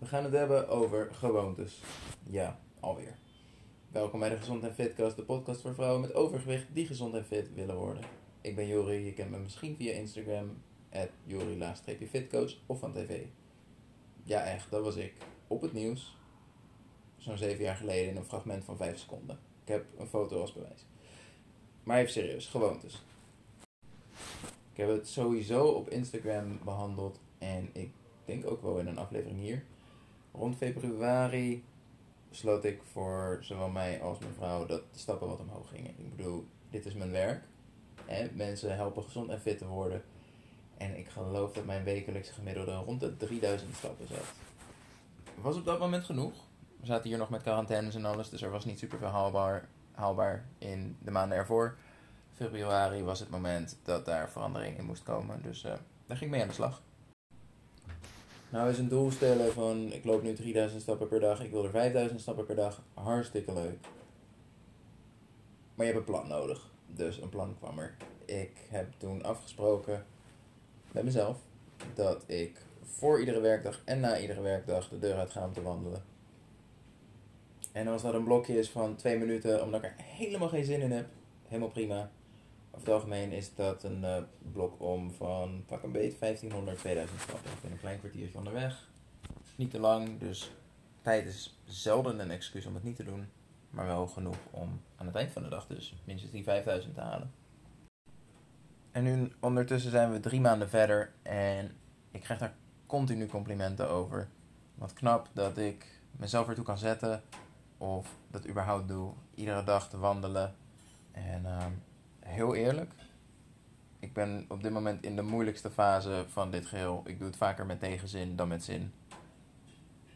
We gaan het hebben over gewoontes. Ja, alweer. Welkom bij de Gezond en Fitcast, de podcast voor vrouwen met overgewicht die gezond en fit willen worden. Ik ben Jori, je kent me misschien via Instagram, Jori-fitcoach of van tv. Ja echt, dat was ik. Op het nieuws, zo'n zeven jaar geleden in een fragment van vijf seconden. Ik heb een foto als bewijs. Maar even serieus, gewoontes. Ik heb het sowieso op Instagram behandeld en ik denk ook wel in een aflevering hier. Rond februari besloot ik voor zowel mij als mijn vrouw dat de stappen wat omhoog gingen. Ik bedoel, dit is mijn werk. Hè? Mensen helpen gezond en fit te worden. En ik geloof dat mijn wekelijkse gemiddelde rond de 3000 stappen zat. Was op dat moment genoeg. We zaten hier nog met quarantaines en alles, dus er was niet super veel haalbaar, haalbaar in de maanden ervoor. Februari was het moment dat daar verandering in moest komen, dus uh, daar ging ik mee aan de slag. Nou is een doel stellen van ik loop nu 3000 stappen per dag, ik wil er 5000 stappen per dag, hartstikke leuk. Maar je hebt een plan nodig, dus een plan kwam er. Ik heb toen afgesproken met mezelf dat ik voor iedere werkdag en na iedere werkdag de deur uit ga om te wandelen. En als dat een blokje is van twee minuten omdat ik er helemaal geen zin in heb, helemaal prima. Over het algemeen is dat een uh, blok om van pak een beet 1500, 2000 stappen. Ik ben een klein kwartiertje onderweg. Niet te lang, dus tijd is zelden een excuus om het niet te doen. Maar wel genoeg om aan het eind van de dag dus minstens die 5000 te halen. En nu ondertussen zijn we drie maanden verder en ik krijg daar continu complimenten over. Wat knap dat ik mezelf ertoe kan zetten of dat überhaupt doe. Iedere dag te wandelen. En uh, heel eerlijk, ik ben op dit moment in de moeilijkste fase van dit geheel. Ik doe het vaker met tegenzin dan met zin.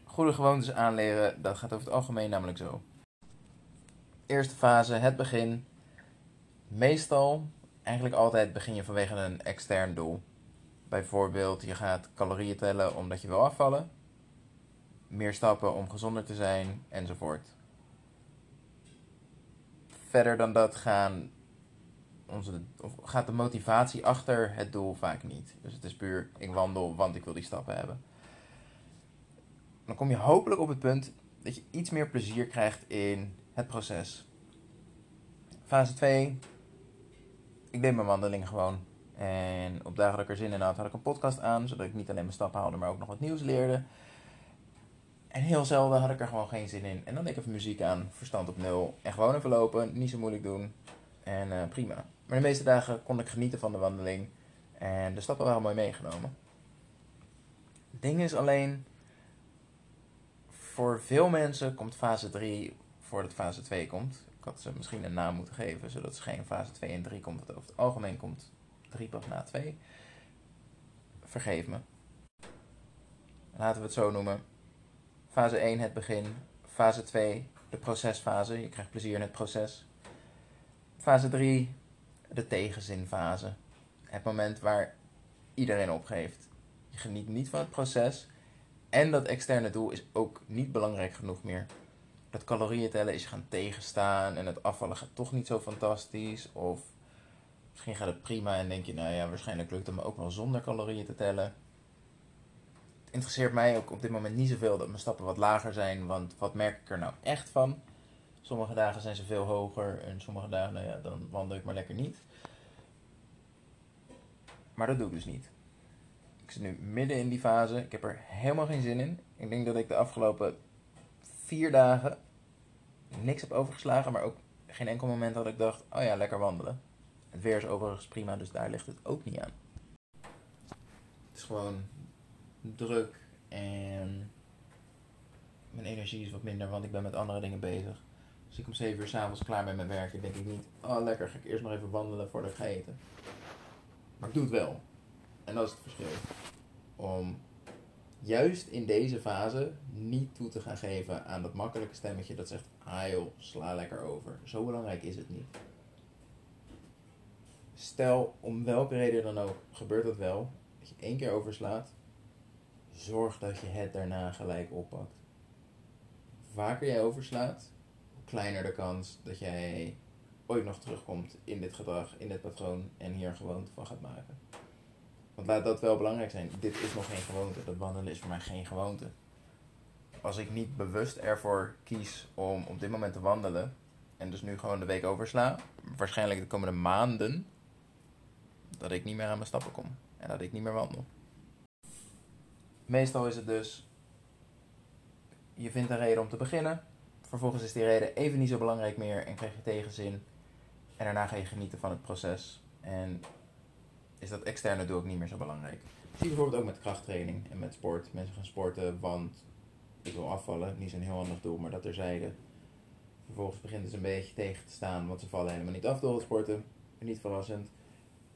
Goede gewoontes aanleren, dat gaat over het algemeen namelijk zo. Eerste fase, het begin. Meestal, eigenlijk altijd begin je vanwege een extern doel. Bijvoorbeeld, je gaat calorieën tellen omdat je wil afvallen. Meer stappen om gezonder te zijn, enzovoort. Verder dan dat gaan onze, of gaat de motivatie achter het doel vaak niet. Dus het is puur, ik wandel, want ik wil die stappen hebben. Dan kom je hopelijk op het punt dat je iets meer plezier krijgt in het proces. Fase 2. Ik deed mijn wandeling gewoon. En op dagen dat ik er zin in had, had ik een podcast aan. Zodat ik niet alleen mijn stappen haalde, maar ook nog wat nieuws leerde. En heel zelden had ik er gewoon geen zin in. En dan deed ik even muziek aan, verstand op nul. En gewoon even lopen, niet zo moeilijk doen. En uh, prima. Maar de meeste dagen kon ik genieten van de wandeling. En de stappen waren mooi meegenomen. Het ding is alleen, voor veel mensen komt fase 3 voordat fase 2 komt. Ik had ze misschien een naam moeten geven, zodat ze geen fase 2 en 3 komt. Want over het algemeen komt 3 pas na 2. Vergeef me. Laten we het zo noemen. Fase 1 het begin. Fase 2 de procesfase. Je krijgt plezier in het proces. Fase 3 de tegenzinfase. Het moment waar iedereen opgeeft. Je geniet niet van het proces. En dat externe doel is ook niet belangrijk genoeg meer. Dat calorieën tellen is gaan tegenstaan en het afvallen gaat toch niet zo fantastisch. Of misschien gaat het prima en denk je, nou ja, waarschijnlijk lukt het me ook wel zonder calorieën te tellen. Het interesseert mij ook op dit moment niet zoveel dat mijn stappen wat lager zijn, want wat merk ik er nou echt van? Sommige dagen zijn ze veel hoger en sommige dagen, nou ja, dan wandel ik maar lekker niet. Maar dat doe ik dus niet. Ik zit nu midden in die fase. Ik heb er helemaal geen zin in. Ik denk dat ik de afgelopen vier dagen niks heb overgeslagen, maar ook geen enkel moment dat ik dacht, oh ja, lekker wandelen. Het weer is overigens prima, dus daar ligt het ook niet aan. Het is gewoon druk en mijn energie is wat minder, want ik ben met andere dingen bezig. Als ik om 7 uur s'avonds klaar ben met werken, denk ik niet, oh lekker, ga ik eerst nog even wandelen voordat ik ga eten. Maar ik doe het wel. En dat is het verschil. Om juist in deze fase niet toe te gaan geven aan dat makkelijke stemmetje dat zegt, ah joh, sla lekker over. Zo belangrijk is het niet. Stel, om welke reden dan ook, gebeurt dat wel, dat je één keer overslaat, zorg dat je het daarna gelijk oppakt. Vaker jij overslaat, kleiner de kans dat jij ooit nog terugkomt in dit gedrag, in dit patroon en hier gewoonte van gaat maken. Want laat dat wel belangrijk zijn. Dit is nog geen gewoonte. Dat wandelen is voor mij geen gewoonte. als ik niet bewust ervoor kies om op dit moment te wandelen, en dus nu gewoon de week oversla, waarschijnlijk de komende maanden, dat ik niet meer aan mijn stappen kom en dat ik niet meer wandel. Meestal is het dus, je vindt een reden om te beginnen, vervolgens is die reden even niet zo belangrijk meer en krijg je tegenzin. En daarna ga je genieten van het proces. En is dat externe doe ook niet meer zo belangrijk. Ik zie bijvoorbeeld ook met krachttraining en met sport. Mensen gaan sporten, want ik wil afvallen. Niet zo'n heel ander doel, maar dat terzijde. Vervolgens begint het een beetje tegen te staan, want ze vallen helemaal niet af door het sporten. Niet verrassend.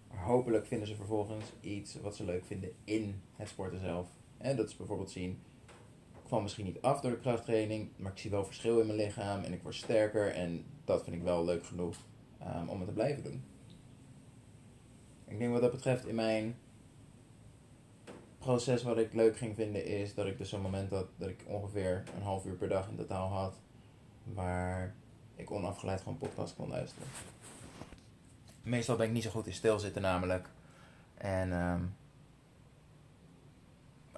Maar hopelijk vinden ze vervolgens iets wat ze leuk vinden in het sporten zelf. En dat is bijvoorbeeld zien, val misschien niet af door de krachttraining, maar ik zie wel verschil in mijn lichaam en ik word sterker. En dat vind ik wel leuk genoeg um, om het te blijven doen. Ik denk wat dat betreft in mijn proces wat ik leuk ging vinden is dat ik dus zo'n moment had dat ik ongeveer een half uur per dag in totaal had. Waar ik onafgeleid gewoon podcast kon luisteren. Meestal ben ik niet zo goed in stilzitten namelijk. En um,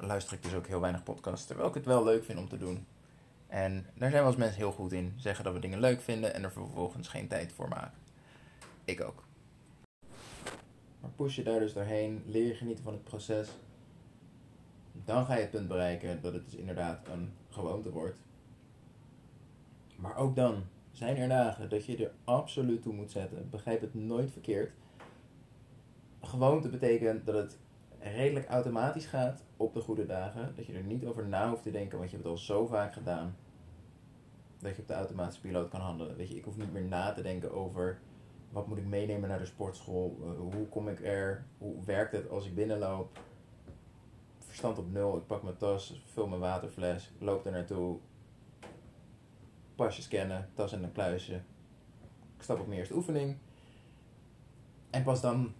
luister ik dus ook heel weinig podcasts. Terwijl ik het wel leuk vind om te doen. En daar zijn wel eens mensen heel goed in. Zeggen dat we dingen leuk vinden en er vervolgens geen tijd voor maken. Ik ook. Maar push je daar dus doorheen, leer je genieten van het proces. Dan ga je het punt bereiken dat het dus inderdaad een gewoonte wordt. Maar ook dan zijn er dagen dat je er absoluut toe moet zetten. Begrijp het nooit verkeerd. Gewoonte betekent dat het redelijk automatisch gaat op de goede dagen. Dat je er niet over na hoeft te denken, want je hebt het al zo vaak gedaan. Dat je op de automatische piloot kan handelen. Weet je, ik hoef niet meer na te denken over wat moet ik meenemen naar de sportschool? Uh, hoe kom ik er? Hoe werkt het als ik binnenloop? Verstand op nul. Ik pak mijn tas, vul mijn waterfles, loop er naartoe. Pasje scannen, tas in een kluisje. Ik stap op mijn eerste oefening. En pas dan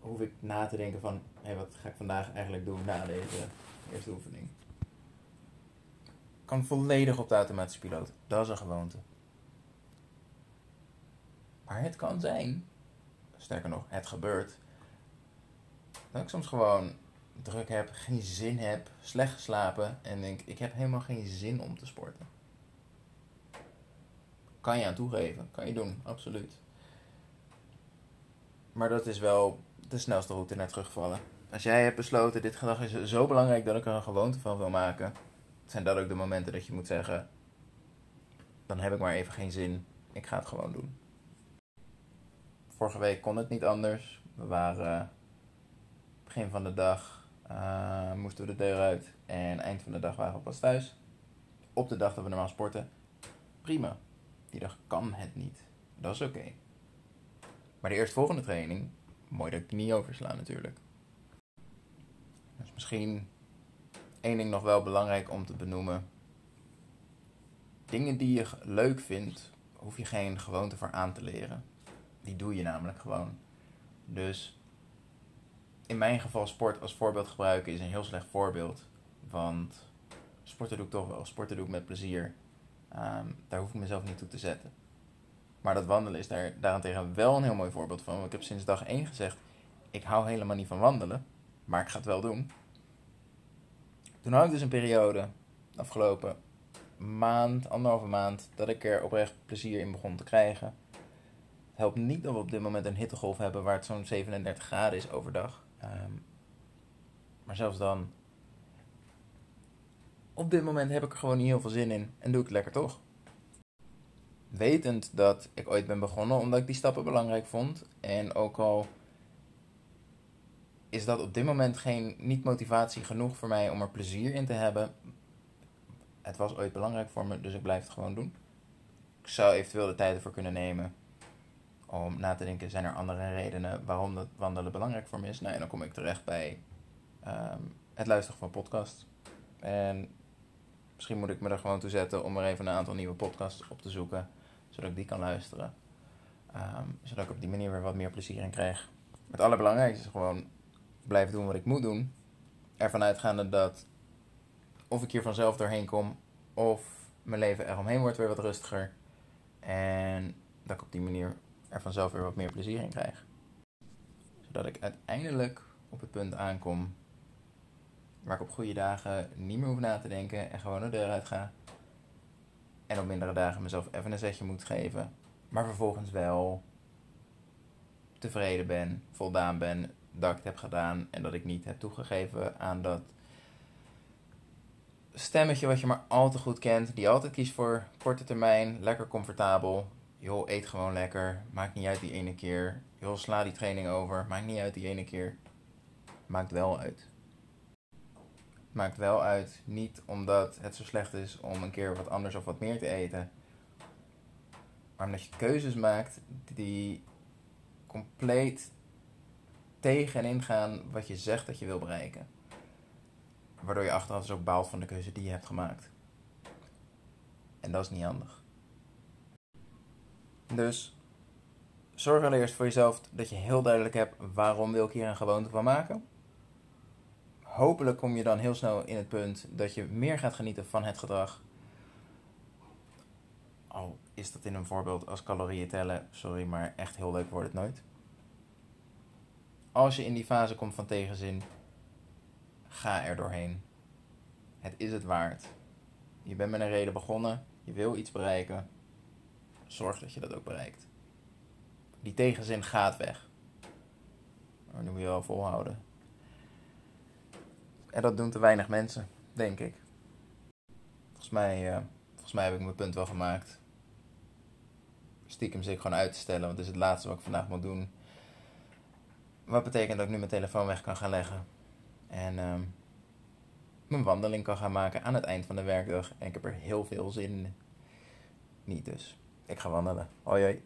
hoef ik na te denken van, hey, wat ga ik vandaag eigenlijk doen na deze eerste oefening? Kan volledig op de automatische piloot. Dat is een gewoonte. Maar het kan zijn, sterker nog, het gebeurt, dat ik soms gewoon druk heb, geen zin heb, slecht geslapen en denk, ik heb helemaal geen zin om te sporten. Kan je aan toegeven, kan je doen, absoluut. Maar dat is wel de snelste route naar terugvallen. Als jij hebt besloten, dit gedrag is zo belangrijk dat ik er een gewoonte van wil maken, zijn dat ook de momenten dat je moet zeggen, dan heb ik maar even geen zin, ik ga het gewoon doen. Vorige week kon het niet anders. We waren begin van de dag uh, moesten we de deur uit en eind van de dag waren we pas thuis. Op de dag dat we normaal sporten, prima. Die dag kan het niet. Dat is oké. Maar de eerstvolgende training, mooi dat ik die niet overslaan natuurlijk. Dus misschien één ding nog wel belangrijk om te benoemen. Dingen die je leuk vindt, hoef je geen gewoonte voor aan te leren. Die doe je namelijk gewoon. Dus in mijn geval sport als voorbeeld gebruiken is een heel slecht voorbeeld. Want sporten doe ik toch wel. Sporten doe ik met plezier. Ehm, daar hoef ik mezelf niet toe te zetten. Maar dat wandelen is daar daarentegen wel een heel mooi voorbeeld van. Want ik heb sinds dag 1 gezegd, ik hou helemaal niet van wandelen. Maar ik ga het wel doen. Toen had ik dus een periode, afgelopen maand, anderhalve maand, dat ik er oprecht plezier in begon te krijgen helpt niet dat we op dit moment een hittegolf hebben waar het zo'n 37 graden is overdag. Um, maar zelfs dan, op dit moment heb ik er gewoon niet heel veel zin in en doe ik het lekker toch. Wetend dat ik ooit ben begonnen omdat ik die stappen belangrijk vond. En ook al is dat op dit moment geen, niet motivatie genoeg voor mij om er plezier in te hebben. Het was ooit belangrijk voor me, dus ik blijf het gewoon doen. Ik zou eventueel de tijd ervoor kunnen nemen om na te denken, zijn er andere redenen waarom dat wandelen belangrijk voor me is? Nou, dan kom ik terecht bij um, het luisteren van podcasts. En misschien moet ik me er gewoon toe zetten om er even een aantal nieuwe podcasts op te zoeken, zodat ik die kan luisteren. Um, zodat ik op die manier weer wat meer plezier in krijg. Het allerbelangrijkste is gewoon blijven doen wat ik moet doen. Ervan uitgaande dat of ik hier vanzelf doorheen kom, of mijn leven eromheen wordt weer wat rustiger. En dat ik op die manier er vanzelf weer wat meer plezier in krijg. Zodat ik uiteindelijk op het punt aankom Waar ik op goede dagen niet meer hoef na te denken en gewoon de deur uit ga. En op mindere dagen mezelf even een zetje moet geven. Maar vervolgens wel tevreden ben, voldaan ben dat ik heb gedaan. En dat ik niet heb toegegeven aan dat stemmetje wat je maar al te goed kent. Die altijd kiest voor korte termijn, lekker comfortabel. Joh, eet gewoon lekker. Maakt niet uit die ene keer. Joh, sla die training over. Maakt niet uit die ene keer. Maakt wel uit. Maakt wel uit. Niet omdat het zo slecht is om een keer wat anders of wat meer te eten. Maar omdat je keuzes maakt die compleet tegen en ingaan wat je zegt dat je wil bereiken. Waardoor je achteraf dus ook baalt van de keuze die je hebt gemaakt. En dat is niet handig. Dus zorg allereerst voor jezelf dat je heel duidelijk hebt waarom wil ik hier een gewoonte van maken. Hopelijk kom je dan heel snel in het punt dat je meer gaat genieten van het gedrag. Al is dat in een voorbeeld als calorieën tellen, sorry, maar echt heel leuk wordt het nooit. Als je in die fase komt van tegenzin, ga er doorheen. Het is het waard. Je bent met een reden begonnen, je wil iets bereiken. Zorg dat je dat ook bereikt. Die tegenzin gaat weg. Maar nu moet je wel volhouden. En dat doen te weinig mensen, denk ik. Volgens mij, uh, volgens mij heb ik mijn punt wel gemaakt. Stiekem zit ik gewoon uit te stellen, want het is het laatste wat ik vandaag moet doen. Wat betekent dat ik nu mijn telefoon weg kan gaan leggen. En uh, mijn wandeling kan gaan maken aan het eind van de werkdag. En ik heb er heel veel zin in. Niet dus. Ik ga wandelen. Hoi hoi.